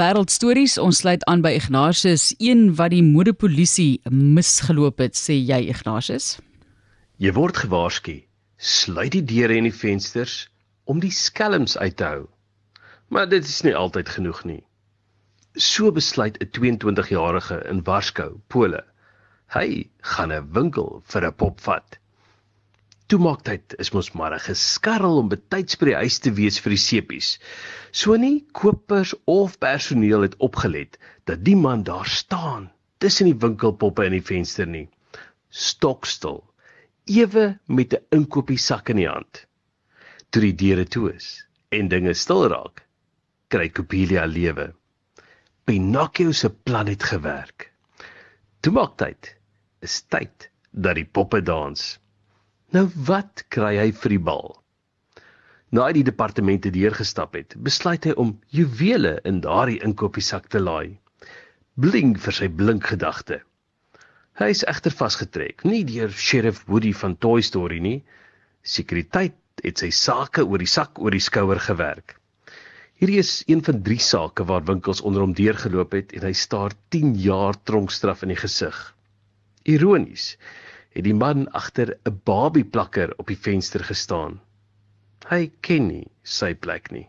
wêreldstories. Ons sluit aan by Ignatius, een wat die modepolisie misgeloop het, sê jy Ignatius. Jy word gewaarsku. Sluit die deure en die vensters om die skelms uit te hou. Maar dit is nie altyd genoeg nie. So besluit 'n 22-jarige in Warskou, Pole. Hy gaan 'n winkel vir 'n pop vat. Toemaaktyd is mos maar 'n geskarrel om betyds by die huis te wees vir die sepies. So nie kopers of personeel het opgelet dat die man daar staan tussen die winkelpoppe in die venster nie. Stokstil, ewe met 'n inkopiesak in die hand. Toe die deure toe is en dinge stil raak, kry Copelia lewe. Pinocchio se plan het gewerk. Toemaaktyd is tyd dat die poppe dans. Nou wat kry hy vir die bal? Na hy die departemente deurgestap het, besluit hy om juwele in daardie inkopiesak te laai. Bling vir sy blink gedagte. Hy is egter vasgetrek, nie deur Sheriff Woody van Toy Story nie. Sekuriteit het sy sake oor die sak oor die skouer gewerk. Hierdie is een van drie sake waar winkels onder hom deurgeloop het en hy staar 10 jaar tronkstraf in die gesig. Ironies het die man agter 'n babieplakker op die venster gestaan. Hy ken nie sy plek nie.